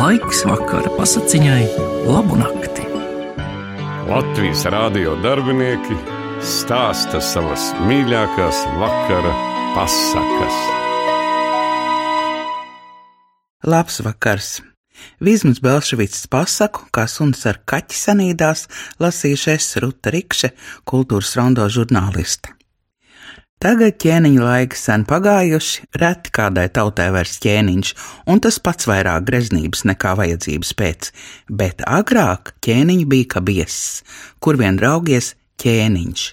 Laiks vakara pasakiņai, labu nakti. Latvijas rādio darbinieki stāsta savas mīļākās vakara pasakas. Labs vakars! Vizmas Belševicas pasaku, kā suns ar kaķi sanīdās, lasījuši es Ruta Rikše, kultūras rondo žurnāliste. Tagad ķēniņa laiki sen pagājuši, reti kādai tautai vairs ķēniņš, un tas pats vairāk greznības nekā vajadzības pēc, bet agrāk ķēniņš bija kā viesis, kur vien raugies ķēniņš.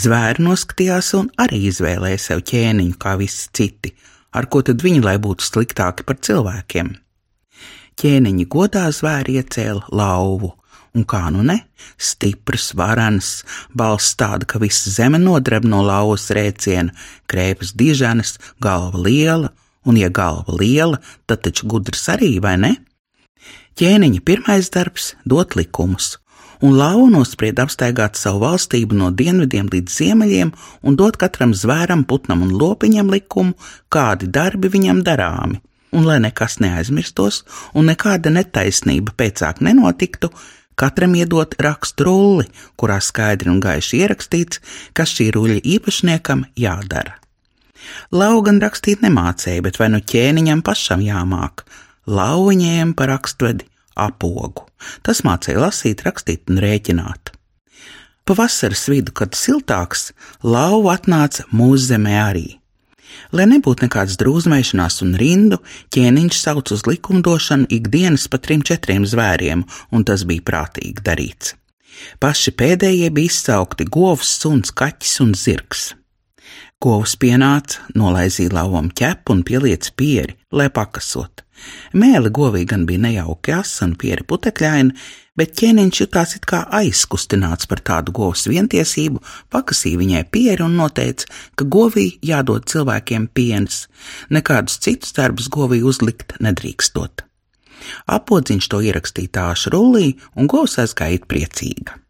Zvēri noskatījās un arī izvēlēja sev ķēniņu kā visi citi, ar ko tad viņi lai būtu sliktāki par cilvēkiem. Ķēniņa godā zvēri iecēla lauvu, un kā nu ne, stiprs, varans, balss tāda, ka visa zeme nodreb no lauvas rēciena, krēpes diženas, galva liela, un ja galva liela, tad taču gudrs arī, vai ne? Ķēniņa pirmais darbs - dot likumus, un lauva nosprieda apstaigāt savu valstību no dienvidiem līdz ziemeļiem un dot katram zvēram, putnam un lopiņam likumu, kādi darbi viņam darāmi. Un, lai nekas neaizmirstos un nekāda netaisnība pēcāk nenotiktu, Katram iedot rakstu rulli, kurā skaidri un gaiši ierakstīts, kas šī ruļļa īpašniekam jādara. Laugan rakstīt nemācēja, bet vai nu ķēniņam pašam jāmāk, lauņiem par rakstvedi apogu. Tas mācīja lasīt, rakstīt un rēķināt. Pavasaras vidu, kad siltāks, lauva atnāca mūsu zemē arī. Lai nebūtu nekādas drūzmēšanās un rindu, ķēniņš sauc uz likumdošanu ikdienas pa trim četriem zvēriem, un tas bija prātīgi darīts. Paši pēdējie bija izsaukti govs, suns, kaķis un zirgs. Govs pienāca, nolaizīja lauvam ķepu un pieliec pieri, lai pakasot. Mēli govī gan bija nejauki asa un pieri putekļaini, bet ķēniņš jutās it kā aizkustināts par tādu govs vientiesību, pakasīja viņai pieri un noteica, ka govī jādod cilvēkiem piens, nekādus citus darbus govī uzlikt nedrīkstot. Apodziņš to ierakstīja tāšu rullī, un govs aizgāja priecīga.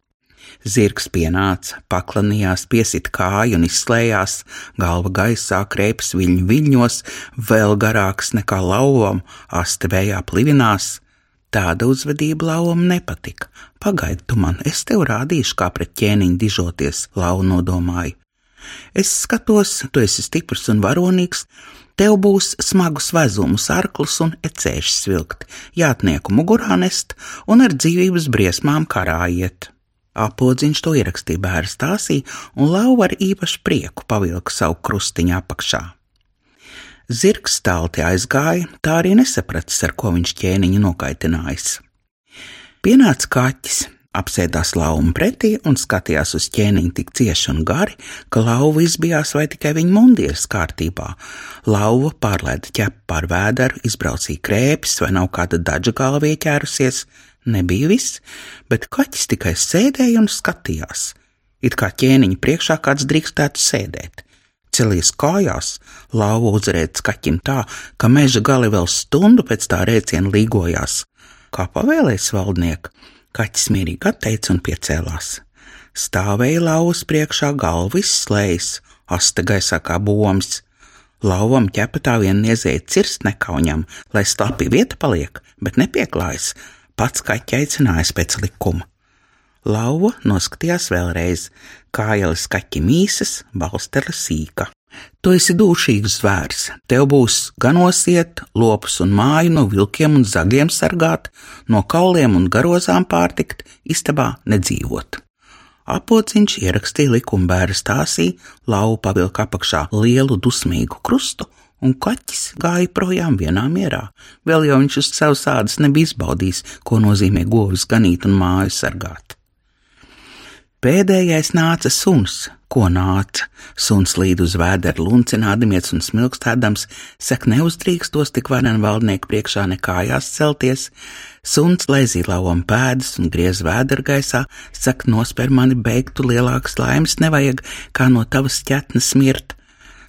Zirgs pienāca, paklanījās, piesita kāju un izslējās, galva gaisā, krēpes viļņu viļņos, vēl garāks nekā lauvam, aste vējā plivinās, Tāda uzvedība lauvam nepatika. Pagaidi, tu man, es tev rādīšu, kā pret ķēniņu dižoties, lauva nodomāja. Es skatos, tu esi stiprs un varonīgs, tev būs smagus vezumus, arklus un ecēšus vilkt, jātnieku mugurā nest un ar dzīvības briesmām karājiet. Apodziņš to ierakstīja bērnu stāstī, un lauva ar īpašu prieku pavilka savu krustiņu apakšā. Zirgs stālti aizgāja, tā arī nesapratis, ar ko viņš ķēniņu nokaitinājis. Pienāca kaķis, apsēdās laumu pretī un skatījās uz ķēniņu tik cieši un gari, ka lauva izbijās vai tikai viņa mundieris kārtībā. Lauva pārlaida ķepu pār vēderu, izbraucīja krēpes vai nav kāda daļa galva ieķērusies. Nebija viss, bet kaķis tikai sēdēja un skatījās. It kā ķēniņa priekšā kāds drīkstētu sēdēt celies kājās, lauva uzrēdz kaķim tā, ka meža gali vēl stundu pēc tā rēciena līgojās. Kā pavēlēs valdnieks, kaķis mierīgi atteica un piecēlās. Stāvēja lauvas priekšā galva izslējas, asta gaisā kā bombs. Lauvam ķepatā vien niezēja cirst nekauņam, lai slapja vieta paliek, bet nepieklājas, pats kaķi aicinājis pēc likuma. Lauva noskatījās vēlreiz, kājas kaķi mīsas, balstera sīka. Tu esi dūšīgs zvērs, tev būs gan osiet, lopus un māju no vilkiem un zagiem sargāt, no kauliem un garozām pārtikt, istabā nedzīvot. Apociņš ierakstīja likuma bērnu stāstī, lauva pavilka apakšā lielu dusmīgu krustu, un kaķis gāja projām vienā mierā. Vēl jau viņš uz savas ādas nebija izbaudījis, ko nozīmē govis ganīt un māju sargāt. Pēdējais nāca suns, ko nāca. Suns līd uz vēdera luncinādams un smilkstādams, saka, neuzdrīkstos tik varen valdnieku priekšā nekājās celties. Suns lēzīja lauvam pēdas un griez vēdera gaisā, saka, nospēr mani beigtu lielākas laimes nevajag, kā no tavas ķetnes mirt.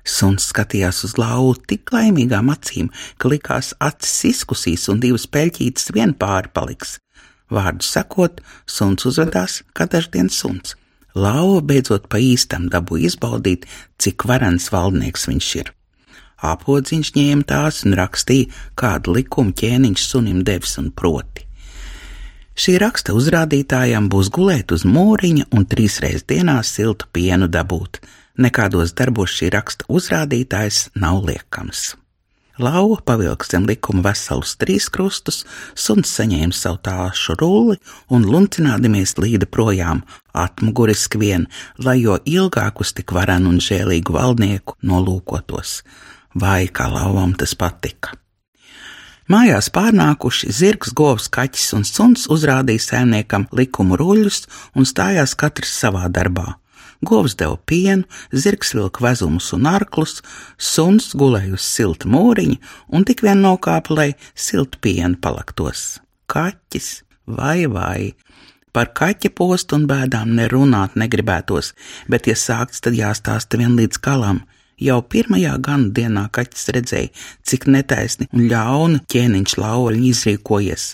Suns skatījās uz lauvu tik laimīgām acīm, ka likās acis izkusīs un divas peļķītes vien pāri paliks. Vārdu sakot, suns uzvedās kā daždienas suns. Lauva beidzot pa īstam dabū izbaudīt, cik varens valdnieks viņš ir. Āpodziņš ņēma tās un rakstīja, kādu likumu ķēniņš sunim devis un proti. Šī raksta uzrādītājam būs gulēt uz mūriņa un trīsreiz dienā siltu pienu dabūt. Nekādos darbos šī raksta uzrādītājs nav liekams. Lauva pavilks zem likuma veselus trīs krustus, suns saņēma savu tāšu rulli un luncinādāmies līda projām, atmuguriski vien, lai jo ilgāk uz tik varenu un žēlīgu valdnieku nolūkotos. Vai kā lauvam tas patika! Mājās pārnākuši zirgs, govs, kaķis un suns uzrādīja sēmniekam likumu ruļļus un stājās katrs savā darbā govs deva pienu, zirgs vilka vezumus un arklus, suns gulēja uz silta mūriņa un tik vien nokāpa, lai siltu pienu palaktos. Kaķis, vai vai! Par kaķa postu un bēdām nerunāt negribētos, bet, ja sākts, tad jāstāsta vien līdz galam. Jau pirmajā gana dienā kaķis redzēja, cik netaisni un ļauni ķēniņš lauvaļi izrīkojies.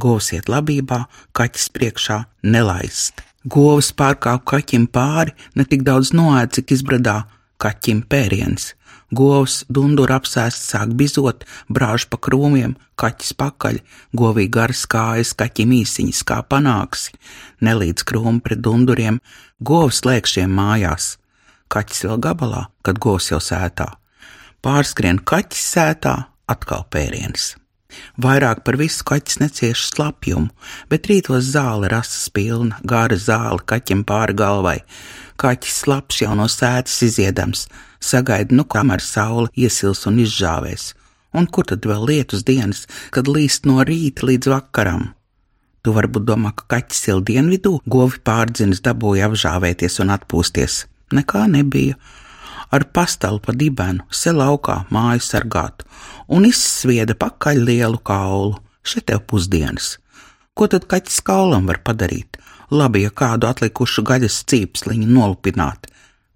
Govs iet labībā, kaķis priekšā nelaist. Govs pārkāpa kaķim pāri, ne tik daudz noēd, cik izbradā kaķim pēriens. Govs dundur apsēsts sāk bizot, brāž pa krūmiem, kaķis pakaļ, govī garas kājas, kaķim īsiņas kā panāksi, nelīdz krūmu pret dunduriem, govs lēkšiem mājās. Kaķis vēl gabalā, kad govs jau sētā. Pārskrien kaķis sētā, atkal pēriens. Vairāk par visu kaķis necieš slapjumu, bet rītos zāle rasas pilna, gara zāle kaķim pāri galvai. Kaķis slapjš jau no sēdes iziedams, sagaida, nu kamēr saule iesils un izžāvēs. Un kur tad vēl lietus dienas, kad līst no rīta līdz vakaram? Tu varbūt domā, ka kaķis il dienvidū govi pārdzinis dabūja apžāvēties un atpūsties. Nekā nebija ar pastalu pa dibenu, se laukā māju sargātu, un izsvieda pakaļ lielu kaulu. Šeit tev pusdienas. Ko tad kaķis kaulam var padarīt? Labi, ja kādu atlikušu gaļas cīpsliņu nolupināt,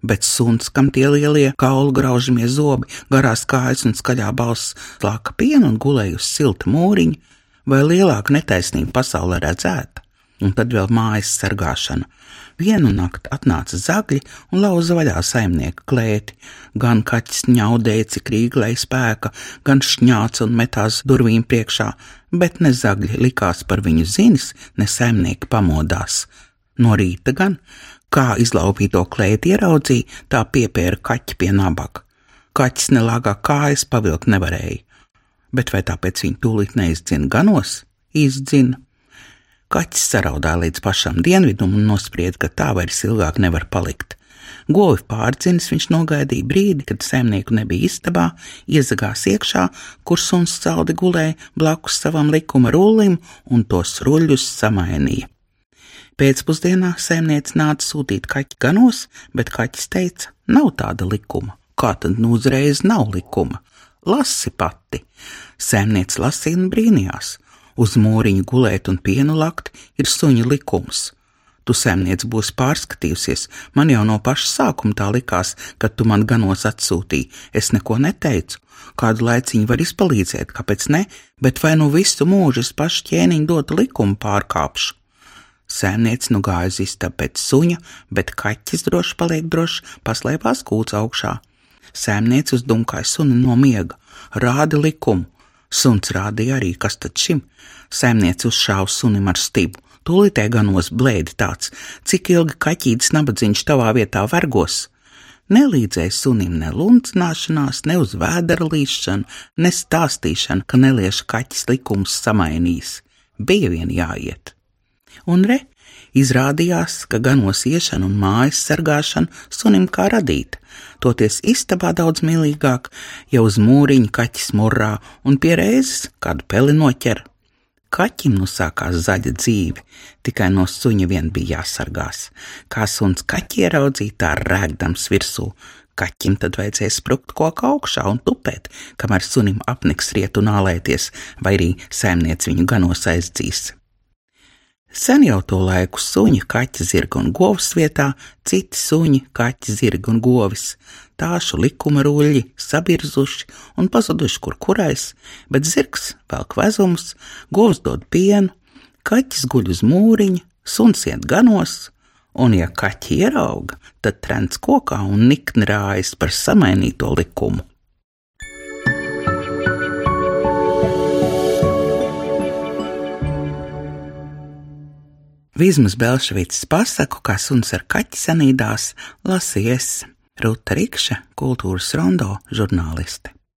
bet suns, kam tie lielie kaulu graužamie zobi, garās kājas un skaļā balss, lāka pienu un gulēja uz silta mūriņa, vai lielāka netaisnība pasaulē redzēta? Un tad vēl mājas sargāšana. Vienu nakti atnāca zagļi un lauza vaļā saimnieka klēti. Gan kaķis ņaudēja, cik rīglai spēka, gan šņāca un metās durvīm priekšā, bet ne zagļi likās par viņu zinis, ne saimnieki pamodās. No rīta gan, kā izlaupīto klēti ieraudzīja, tā piepēra kaķi pie nabaga. Kaķis nelāgā kājas pavilkt nevarēja, bet vai tāpēc viņa tūlīt neizdzina ganos? Izdzina. Kaķis saraudāja līdz pašam dienvidum un nosprieda, ka tā vairs ilgāk nevar palikt. Govi pārdzinis viņš nogaidīja brīdi, kad saimnieku nebija istabā, iezagās iekšā, kur suns caldi gulēja blakus savam likuma rullim un tos ruļļus samainīja. Pēcpusdienā saimniece nāca sūtīt kaķi ganos, bet kaķis teica, nav tāda likuma. Kā tad nu uzreiz nav likuma? Lasi pati! Saimniece lasīja un brīnījās uz mūriņa gulēt un pienu lakt ir suņa likums. Tu sēmniec būsi pārskatījusies, man jau no paša sākuma tā likās, kad tu man ganos atsūtīji, es neko neteicu. Kādu laiciņu var izpalīdzēt, kāpēc ne, bet vai nu visu mūžu es pašu ķēniņu dotu likumu pārkāpšu? Sēmniec nu gāja uz istabu pēc suņa, bet kaķis droši paliek droši, paslēpās kūts augšā. Sēmniec uzdumkāja suni no miega, rāda likumu, Suns rādīja arī, kas tad šim. Saimniece uzšāva sunim ar stibu. Tūlītē ganos blēdi tāds, cik ilgi kaķītis nabadzīgs tavā vietā vergos. Nelīdzēja sunim ne luncināšanās, ne uz vēdera līšanu, ne stāstīšana, ka nelieša kaķis likums samainīs. Bija vien jāiet. Un re, Izrādījās, ka ganos iešana un mājas sargāšana sunim kā radīta, toties istabā daudz mīlīgāk, ja uz mūriņa kaķis murrā un pie reizes kādu peli noķer. Kaķim nu sākās zaļa dzīve, tikai no suņa vien bija jāsargās. Kā suns kaķi ieraudzīja, tā rēgdams virsū, Kaķim tad vajadzēja sprukt koku augšā un tupēt, kamēr sunim apniks riet un ālēties, vai arī saimniec viņu ganos aizdzīs. Sen jau to laiku suņi, kaķi, zirga un govs vietā, citi suņi, kaķi, zirga un govis, tāšu likuma ruļļi, sabirzuši un pazuduši kur kurais, bet zirgs velk vezumus, govs dod pienu, kaķis guļ uz mūriņa, suns iet ganos, un ja kaķi ierauga, tad trends kokā un nikni rājas par samainīto likumu. Vizmas Belšvītas pasaku, kā suns ar kaķi sanīdās, lasījies Ruta Rikša, kultūras rondo žurnāliste.